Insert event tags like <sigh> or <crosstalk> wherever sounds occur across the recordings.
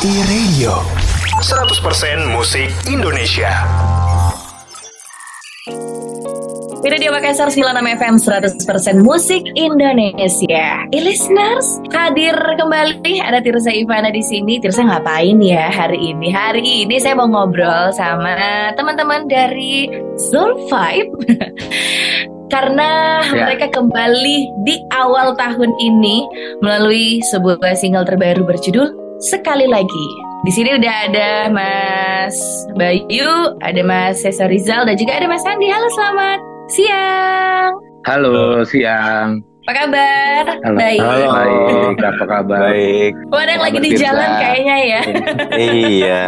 E-Radio 100% musik Indonesia Radio Makassar 96 FM 100% musik Indonesia. E listeners, hadir kembali ada Tirsa Ivana di sini. Tirsa ngapain ya hari ini? Hari ini saya mau ngobrol sama teman-teman dari Soul Vibe. <laughs> Karena ya. mereka kembali di awal tahun ini melalui sebuah single terbaru berjudul Sekali Lagi. Di sini udah ada Mas Bayu, ada Mas Cesar Rizal, dan juga ada Mas Andi. Halo, selamat siang. Halo, siang. Apa kabar? Halo. Baik. Halo, baik. Apa kabar? Baik. Wadah lagi di jalan kayaknya ya. <laughs> iya.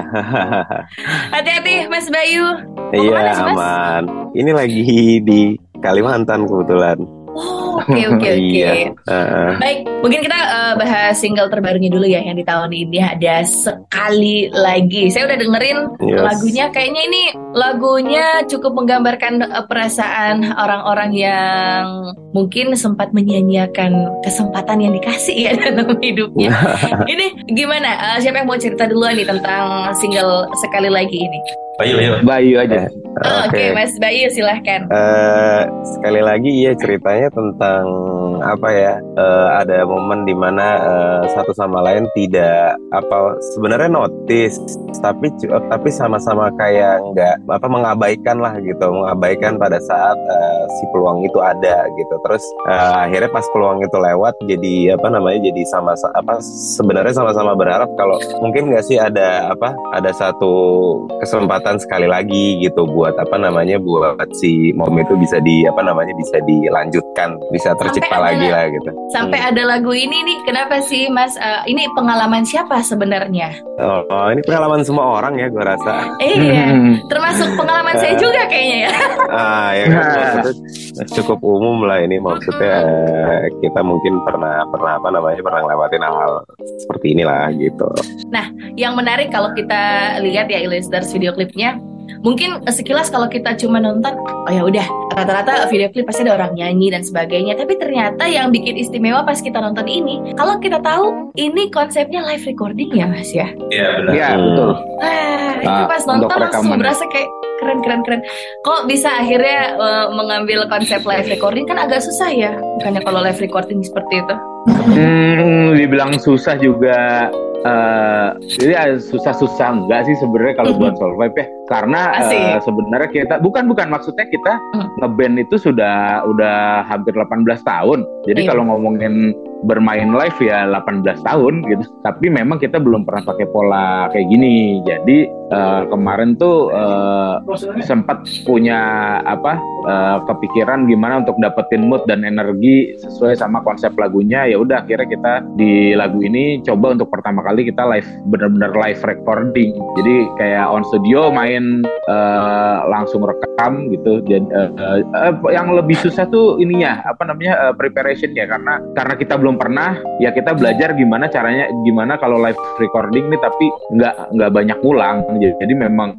<laughs> Hati-hati Mas Bayu. Mau iya, aman. Ini lagi di Kalimantan kebetulan. Oh, oke oke <laughs> oke. Iya. Baik, mungkin kita uh, bahas single terbarunya dulu ya yang di tahun ini ada sekali lagi. Saya udah dengerin yes. lagunya, kayaknya ini lagunya cukup menggambarkan uh, perasaan orang-orang yang mungkin sempat menyia-nyiakan kesempatan yang dikasih ya <laughs> dalam hidupnya. <laughs> ini gimana? Uh, siapa yang mau cerita duluan nih tentang single sekali lagi ini? Bayu, Bayu. Bayu aja. Oh, Oke, okay. okay. Mas Bayu silahkan. Uh, sekali lagi ya ceritanya tentang apa ya? Uh, ada momen di mana uh, satu sama lain tidak apa sebenarnya notice, tapi tapi sama-sama kayak nggak apa mengabaikan lah gitu, mengabaikan pada saat uh, si peluang itu ada gitu. Terus uh, akhirnya pas peluang itu lewat, jadi apa namanya? Jadi sama apa sebenarnya sama-sama berharap kalau mungkin nggak sih ada apa? Ada satu kesempatan sekali lagi gitu buat apa namanya buat si mom itu bisa di apa namanya bisa dilanjutkan bisa tercipta sampai lagi ada, lah gitu. sampai hmm. ada lagu ini nih kenapa sih mas? Uh, ini pengalaman siapa sebenarnya? Oh, oh ini pengalaman semua orang ya gue rasa. Iya <laughs> termasuk pengalaman saya juga kayaknya ya. <laughs> Ah ya kan cukup umum lah ini maksudnya uh, kita mungkin pernah pernah apa namanya pernah ngelewatin hal-hal seperti inilah gitu. Nah yang menarik kalau kita lihat ya listeners video klipnya mungkin sekilas kalau kita cuma nonton oh ya udah rata-rata video klip pasti ada orang nyanyi dan sebagainya. Tapi ternyata yang bikin istimewa pas kita nonton ini kalau kita tahu ini konsepnya live recording ya mas ya? Iya benar. Iya betul. Ah, itu pas nonton langsung berasa kayak keren keren keren. Kok bisa akhirnya uh, mengambil konsep live recording? Kan agak susah ya bukannya kalau live recording seperti itu. Hmm, dibilang susah juga Uh, jadi ya susah-susah enggak sih sebenarnya kalau buat Solvive ya karena uh, sebenarnya kita bukan bukan maksudnya kita mm. ngeband itu sudah udah hampir 18 tahun jadi iya. kalau ngomongin bermain live ya 18 tahun gitu. Tapi memang kita belum pernah pakai pola kayak gini. Jadi uh, kemarin tuh uh, sempat punya apa uh, kepikiran gimana untuk dapetin mood dan energi sesuai sama konsep lagunya. Ya udah akhirnya kita di lagu ini coba untuk pertama kali kita live benar-benar live recording. Jadi kayak on studio main uh, langsung rekam gitu. Jadi uh, uh, yang lebih susah tuh ininya apa namanya uh, preparation ya karena karena kita belum pernah ya kita belajar gimana caranya gimana kalau live recording nih tapi nggak nggak banyak ulang jadi memang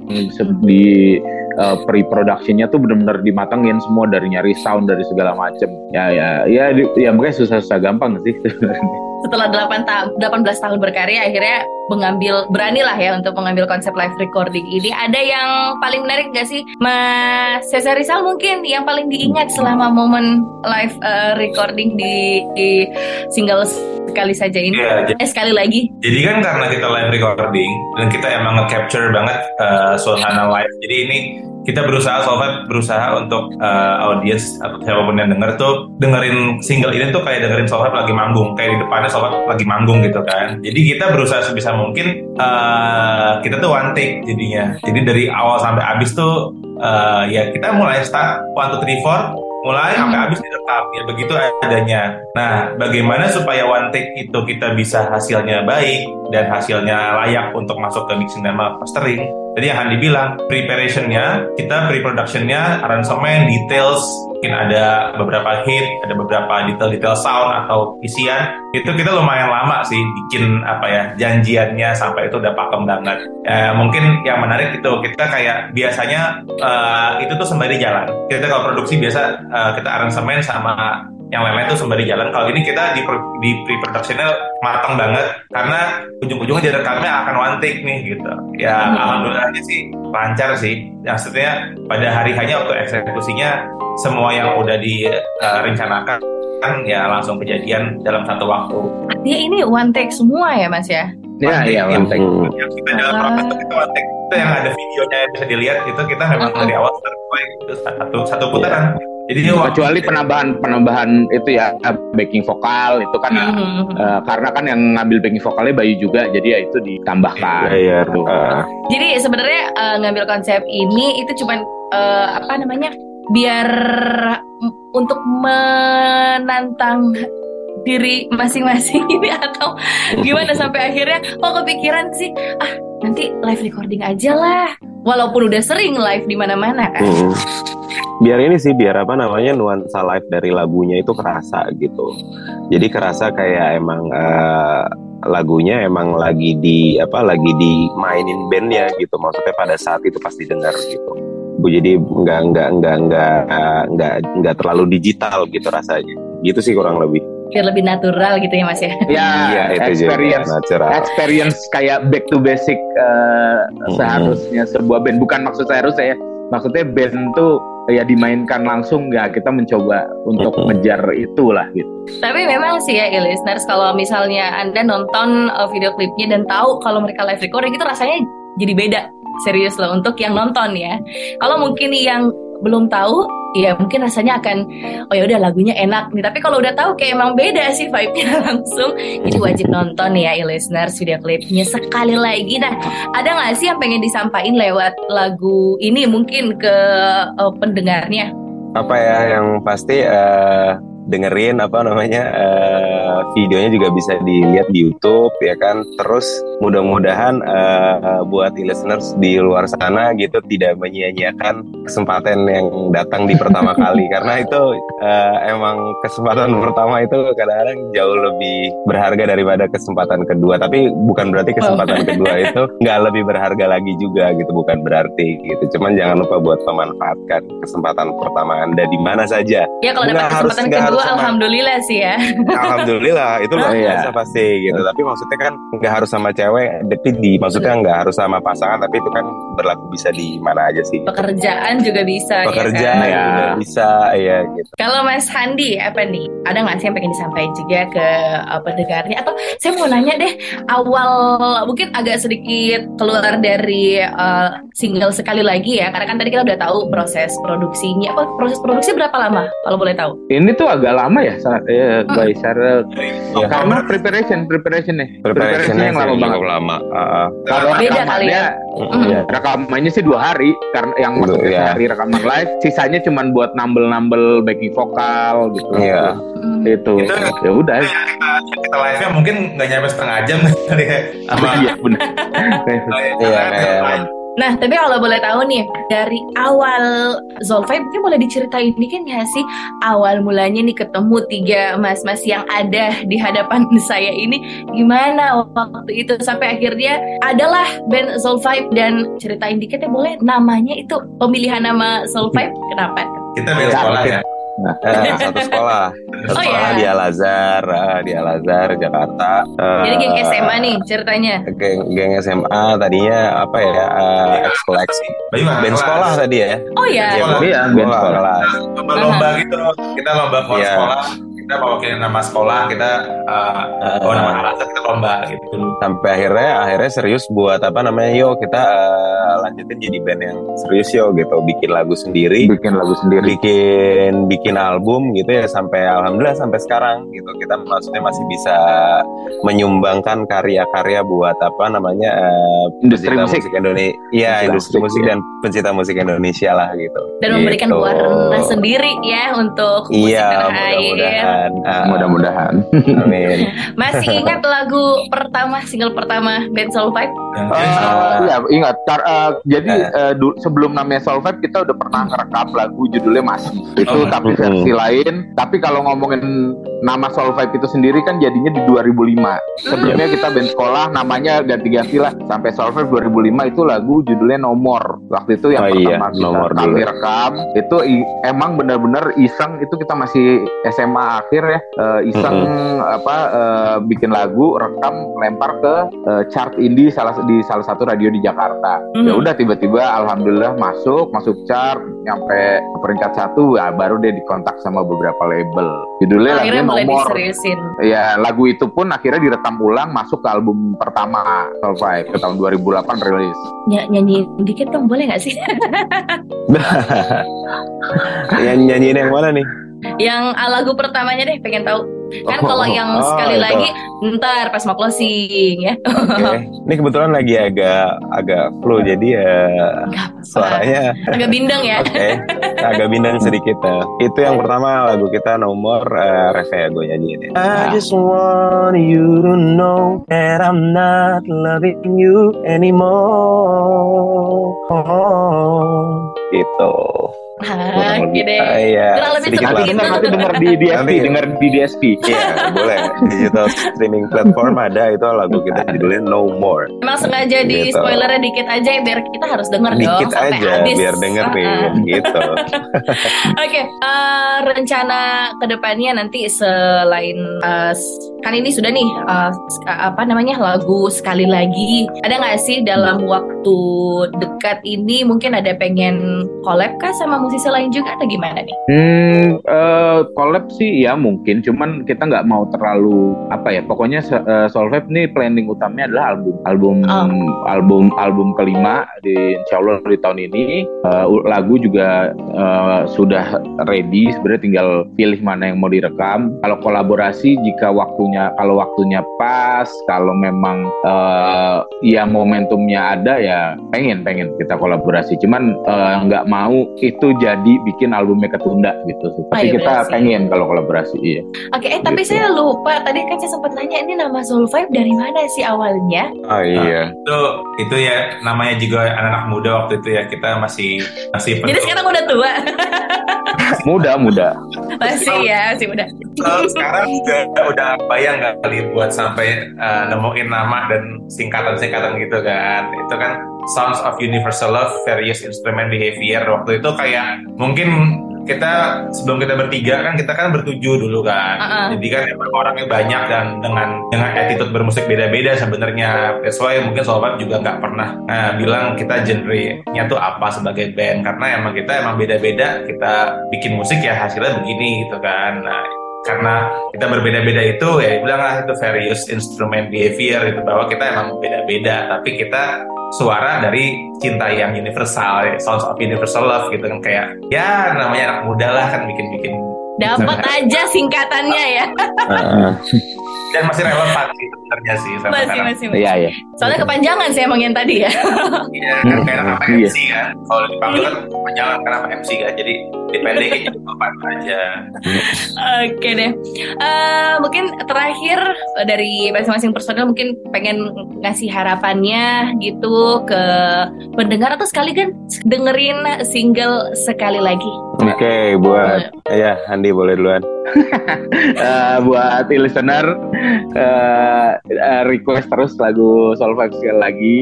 di uh, pre-productionnya tuh benar-benar dimatengin semua dari nyari sound dari segala macem. Ya ya ya ya mungkin susah-susah gampang sih setelah 8 ta 18 tahun berkarya akhirnya mengambil beranilah ya untuk mengambil konsep live recording ini. Ada yang paling menarik gak sih? Mas Cesar Rizal mungkin yang paling diingat selama momen live uh, recording di, di single sekali saja ini. Ya, eh, sekali lagi. Jadi kan karena kita live recording dan kita emang nge-capture banget uh, suasana live. Jadi ini kita berusaha Solvet berusaha untuk uh, audiens atau siapa pun yang denger tuh dengerin single ini tuh kayak dengerin Solvet lagi manggung kayak di depannya Solvet lagi manggung gitu kan jadi kita berusaha sebisa mungkin uh, kita tuh one take jadinya jadi dari awal sampai habis tuh uh, ya kita mulai start one two three four mulai sampai hmm. habis direkam ya begitu adanya. Nah, bagaimana supaya one take itu kita bisa hasilnya baik dan hasilnya layak untuk masuk ke mixing dan mastering? Jadi yang Handi bilang, preparationnya, kita pre-productionnya, aransemen, details, mungkin ada beberapa hit, ada beberapa detail-detail sound atau isian, itu kita lumayan lama sih bikin apa ya janjiannya sampai itu udah pakem banget. Ya, mungkin yang menarik itu kita kayak biasanya uh, itu tuh sembari jalan. Kita kalau produksi biasa uh, kita aransemen sama yang lain-lain tuh sembari jalan kalau ini kita di di pre productionnya matang banget karena ujung-ujungnya direkamnya akan one take nih gitu ya hmm. alhamdulillah aja sih lancar sih maksudnya pada hari hanya waktu eksekusinya semua yang udah direncanakan kan ya langsung kejadian dalam satu waktu. Artinya ini one take semua ya mas ya? Iya iya one take. Yang kita dalam proses itu kita one take itu yang ada videonya yang bisa dilihat itu kita memang uh -huh. dari awal sampai itu satu satu putaran. Yeah. Jadi kecuali penambahan penambahan itu ya backing vokal itu kan -huh. uh, karena kan yang ngambil backing vokalnya Bayu juga jadi ya itu ditambahkan. Iya. Yeah, yeah. uh. Jadi sebenarnya uh, ngambil konsep ini itu cuman uh, apa namanya biar untuk menantang diri masing-masing ini <laughs> atau gimana sampai akhirnya kok kepikiran sih ah nanti live recording aja lah walaupun udah sering live di mana-mana kan. Hmm. biar ini sih biar apa namanya nuansa live dari lagunya itu kerasa gitu. Jadi kerasa kayak emang uh, lagunya emang lagi di apa lagi dimainin bandnya gitu. Maksudnya pada saat itu pasti dengar gitu. Jadi nggak nggak nggak nggak nggak nggak terlalu digital gitu rasanya. Gitu sih kurang lebih biar lebih natural gitu ya mas ya ya, ya itu experience juga natural. experience kayak back to basic uh, hmm. seharusnya sebuah band bukan maksud saya harus saya maksudnya band tuh ya dimainkan langsung nggak kita mencoba untuk mm-hmm. ngejar itulah gitu. Tapi memang sih ya listeners kalau misalnya anda nonton uh, video klipnya dan tahu kalau mereka live recording itu rasanya jadi beda serius loh untuk yang nonton ya. Kalau mungkin yang belum tahu, ya mungkin rasanya akan oh ya udah lagunya enak nih. Tapi kalau udah tahu kayak emang beda sih vibe-nya <laughs> langsung. Jadi wajib nonton ya listeners video klipnya sekali lagi. Nah, ada nggak sih yang pengen disampaikan lewat lagu ini mungkin ke uh, pendengarnya? Apa ya yang pasti uh, dengerin apa namanya uh, videonya juga bisa dilihat di YouTube ya kan? Terus mudah-mudahan uh, buat listeners di luar sana gitu tidak menyia-nyiakan kesempatan yang datang di pertama <laughs> kali. Karena itu uh, emang kesempatan pertama itu kadang-kadang jauh lebih berharga daripada kesempatan kedua. Tapi bukan berarti kesempatan oh. <laughs> kedua itu nggak lebih berharga lagi juga gitu bukan berarti gitu. Cuman jangan lupa buat memanfaatkan kesempatan pertama anda di mana saja. Ya kalau dapat kesempatan kedua alhamdulillah sih ya. Alhamdulillah itu luar iya. biasa pasti gitu. Tapi maksudnya kan nggak harus sama cewek, tapi di maksudnya nggak harus sama pasangan, tapi itu kan berlaku bisa di mana aja sih. Pekerjaan juga bisa. Ya Pekerjaan ya, kan? ya. bisa ya gitu. Kalau Mas Handi apa nih? Ada nggak sih yang pengen disampaikan juga ke uh, pendengarnya? Atau saya mau nanya deh awal mungkin agak sedikit keluar dari uh, single sekali lagi ya, karena kan tadi kita udah tahu proses produksinya. Apa proses produksi berapa lama? Kalau boleh tahu? Ini tuh agak lama ya saat ya hmm. by Sarah ya. karena preparation preparation nih preparation yang lama banget. lama. Uh, kalau beda kali ya, ya rekamannya sih dua hari karena yang maksudnya ya. hari rekaman live sisanya cuma buat nambel nambel backing vokal gitu. Iya. Itu, itu ya udah. kita, kita live nya mungkin nggak nyampe setengah jam <laughs> kali ya. Iya benar. Iya Nah, tapi kalau boleh tahu nih, dari awal Zolfai mungkin boleh diceritain dikit ya sih awal mulanya nih ketemu tiga mas-mas yang ada di hadapan <laughs> saya ini gimana waktu itu sampai akhirnya adalah band Zolfai dan ceritain dikit ya boleh namanya itu pemilihan nama Zolfai kenapa? Kita beda sekolah ya. Nah, <laughs> satu sekolah. Satu oh, sekolah iya. di Al Azhar, uh, di Al Azhar Jakarta. Uh, Jadi geng SMA nih ceritanya. Geng, geng SMA tadinya apa ya? Uh, ekskul Band sekolah tadi ya. Oh iya. Iya, band sekolah. Lomba-lomba gitu. Kita lomba yeah. sekolah kita mewakili nama sekolah kita uh, uh, oh nama alasan kita lomba gitu. Sampai akhirnya akhirnya serius buat apa namanya yo kita uh, lanjutin jadi band yang serius yo gitu. Bikin lagu sendiri. Bikin lagu sendiri. Bikin bikin album gitu ya sampai alhamdulillah sampai sekarang gitu. Kita maksudnya masih bisa menyumbangkan karya-karya buat apa namanya uh, industri musik, musik Indonesia iya industri musik, musik dan pencinta musik Indonesia lah gitu. Dan memberikan gitu. warna sendiri ya untuk musik iya, mudah-mudahan mudah-mudahan. Uh, mudah-mudahan. <laughs> Amin. Masih ingat lagu pertama, single pertama band Soul Five? Uh, iya ingat. Tar, uh, jadi uh, sebelum namanya Soul Five kita udah pernah ngerekam lagu judulnya masih. Itu oh, tapi versi hmm. lain. Tapi kalau ngomongin nama Soul Five itu sendiri kan jadinya di 2005. Sebelumnya kita band sekolah namanya ganti-ganti lah sampai Soul Five 2005 itu lagu judulnya Nomor. Waktu itu yang oh, pertama iya. kita nomor kami rekam itu emang benar-benar iseng itu kita masih SMA terakhir ya uh, iseng mm-hmm. apa uh, bikin lagu rekam lempar ke uh, chart indie salah di salah satu radio di Jakarta. Mm-hmm. ya udah tiba-tiba alhamdulillah masuk masuk chart nyampe ke peringkat satu ya baru dia dikontak sama beberapa label. Judulnya lagi nomor ya lagu itu pun akhirnya direkam ulang masuk ke album pertama Soul Five ke tahun 2008 rilis. Ny nyanyi dikit dong boleh nggak sih? Nyanyi <laughs> nyanyiin yang mana nih yang lagu pertamanya deh pengen tahu Kan oh, kalau yang oh, sekali itu. lagi ntar pas mau closing ya. Okay. Ini kebetulan lagi agak agak flu jadi ya suaranya agak bindeng ya. Oke. Okay. Agak bindeng sedikit ya. Itu yang pertama lagu kita nomor uh, ref ya gue nyanyiin ya. I just want you to know that I'm not loving you anymore. Oh, gitu. Gede. Uh, iya. lebih nanti dengar nanti dengar di DSP, dengar di DSP. Iya, <laughs> boleh. Digital streaming platform ada itu lagu kita judulnya No More. Emang sengaja di gitu. spoilernya dikit aja ya biar kita harus denger dikit dong Dikit aja habis. biar denger nih gitu. <laughs> Oke, okay, uh, eh, rencana ke depannya nanti selain uh, kan ini sudah nih uh, apa namanya lagu sekali lagi. Ada nggak sih dalam waktu dekat ini mungkin ada pengen collab kah sama musisi lain juga atau gimana nih? Hmm, uh, collab sih ya mungkin, cuman kita nggak mau terlalu apa ya. Pokoknya uh, Solveig nih planning utamanya adalah album, album, oh. album, album kelima di Insya Allah di tahun ini. Uh, lagu juga uh, sudah ready, sebenarnya tinggal pilih mana yang mau direkam. Kalau kolaborasi jika waktunya kalau waktunya pas kalau memang uh, ya momentumnya ada ya pengen pengen kita kolaborasi cuman nggak uh, mau itu jadi bikin albumnya ketunda gitu sih. Tapi oh, iya, kita pengen kalau kolaborasi iya. Oke eh tapi gitu. saya lupa tadi kan saya sempat nanya ini nama Soul Five dari mana sih awalnya? Oh iya. Nah, itu itu ya namanya juga anak-anak muda waktu itu ya kita masih masih jadi sekarang udah tua? <laughs> Muda muda. Masih ya masih muda. Sekarang udah udah bayang nggak kali buat sampai uh, nemuin nama dan singkatan-singkatan gitu kan. Itu kan Sounds of Universal Love Various Instrument Behavior. Waktu itu kayak mungkin kita sebelum kita bertiga kan kita kan bertujuh dulu kan. Uh -uh. jadi kan emang orangnya banyak dan dengan dengan attitude bermusik beda-beda sebenarnya. That's why mungkin sobat juga nggak pernah uh, bilang kita genre-nya tuh apa sebagai band. Karena emang kita emang beda-beda kita bikin musik ya hasilnya begini gitu kan. Nah karena kita berbeda-beda itu ya bilanglah itu various instrument behavior itu bahwa kita emang beda-beda tapi kita suara dari cinta yang universal ya, sounds of universal love gitu kan kayak ya namanya anak muda lah kan bikin-bikin. Dapat aja singkatannya ya <laughs> dan masih relevan sih sebenarnya sih sama masih, masih, masih. Iya, iya. Soalnya kepanjangan sih emang yang tadi ya. Iya, kan kayak nama MC kan. Kalau dipanggil kan kepanjangan karena MC kan. Jadi dipendekin jadi <laughs> apa aja. Oke deh. Uh, mungkin terakhir dari masing-masing personel mungkin pengen ngasih harapannya gitu ke pendengar atau sekali kan dengerin single sekali lagi. Oke, okay, buat uh, ya Andi boleh duluan. uh, <laughs> buat listener uh, uh, request terus lagu sekali lagi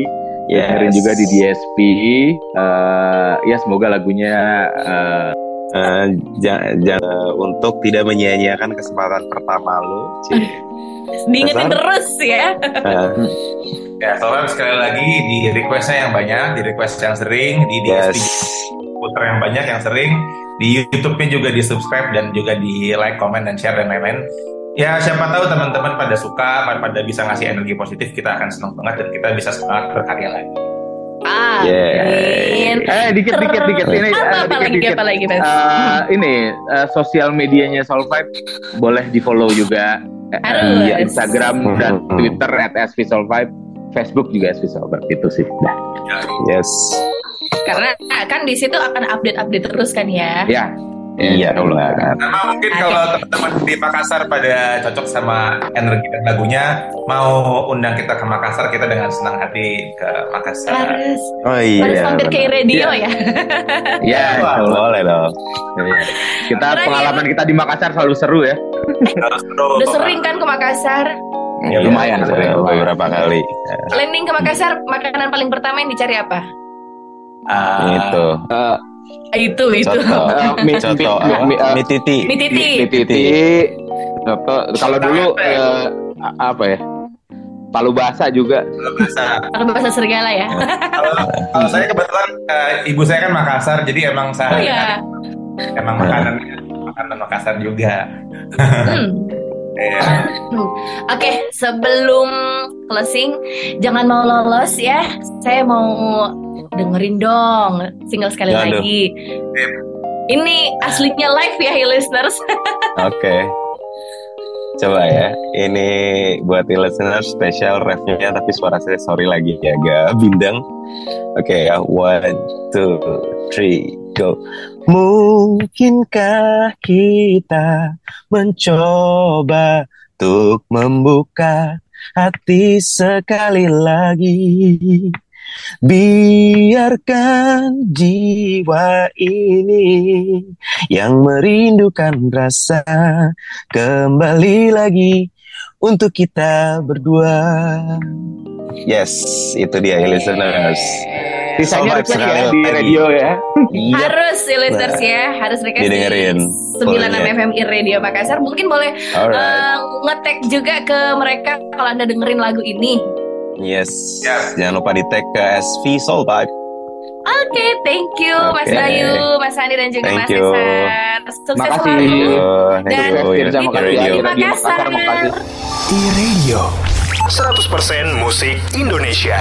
yes. dengerin juga di DSP uh, ya semoga lagunya uh, uh, jangan untuk tidak menyia-nyiakan kesempatan pertama lo <laughs> diingetin terus ya uh, ya soalnya sekali lagi di requestnya yang banyak di request yang sering di DSP yes. putar yang banyak yang sering di YouTube-nya juga di subscribe dan juga di like, comment dan share dan lain-lain. Ya siapa tahu teman-teman pada suka, pada bisa ngasih energi positif, kita akan senang banget dan kita bisa semangat berkarya lagi. Ah, yeah. eh dikit dikit dikit ini apa, uh, apa lagi dikit. apa lagi mas? Uh, ini uh, sosial medianya Soul Five boleh di follow juga uh, ya, Instagram dan Twitter at @svsoul5 Facebook juga svsoul5 itu sih. Nah. Yes. Karena kan di situ akan update-update terus kan ya. Ya. Iya, Allah. Karena mungkin kalau teman-teman di Makassar pada cocok sama energi dan lagunya, mau undang kita ke Makassar, kita dengan senang hati ke Makassar. Harus. Oh iya. Harus mampir ke radio ya. Iya, ya, boleh dong. Iya. Kita Terakhir. pengalaman kita di Makassar selalu seru ya. Seru. Udah sering kan ke Makassar? Ya, lumayan sering beberapa kali. Landing ke Makassar, makanan paling pertama yang dicari apa? Uh, itu. Uh, Itu itu. <laughs> Mi, Coto, mi, uh, mititi. Mititi. Mititi. Kalau dulu apa ya? Palu basah juga. Palu basah. Palu basah serigala ya. kalau, saya kebetulan uh, ibu saya kan Makassar, jadi emang saya oh, iya. emang makanan makanan Makassar juga. hmm. Yeah. Oke, okay, sebelum closing, jangan mau lolos ya. Saya mau dengerin dong single sekali lagi. Ini aslinya live ya, listeners. <laughs> Oke. Okay. Coba ya, ini buat listeners spesial refnya tapi suara saya sorry lagi ya, agak bindeng. Oke okay, ya, one, two, three, go. Mungkinkah kita mencoba untuk membuka hati sekali lagi? Biarkan jiwa ini yang merindukan rasa kembali lagi untuk kita berdua. Yes, itu dia listeners. Sisanya request ya di radio ya. Yep. Harus listeners nah, ya, harus request didengerin. 96 FM I Radio Makassar. Mungkin boleh uh, ngetek juga ke mereka kalau Anda dengerin lagu ini. Yes. yes. Jangan lupa di tag ke SV Soul Vibe. Oke, okay, thank you okay. Mas Bayu, Mas Andi dan juga thank Mas Cesar. Sukses makasih. selalu. Dan you. Terima kasih. Makassar. I Radio 100% musik Indonesia.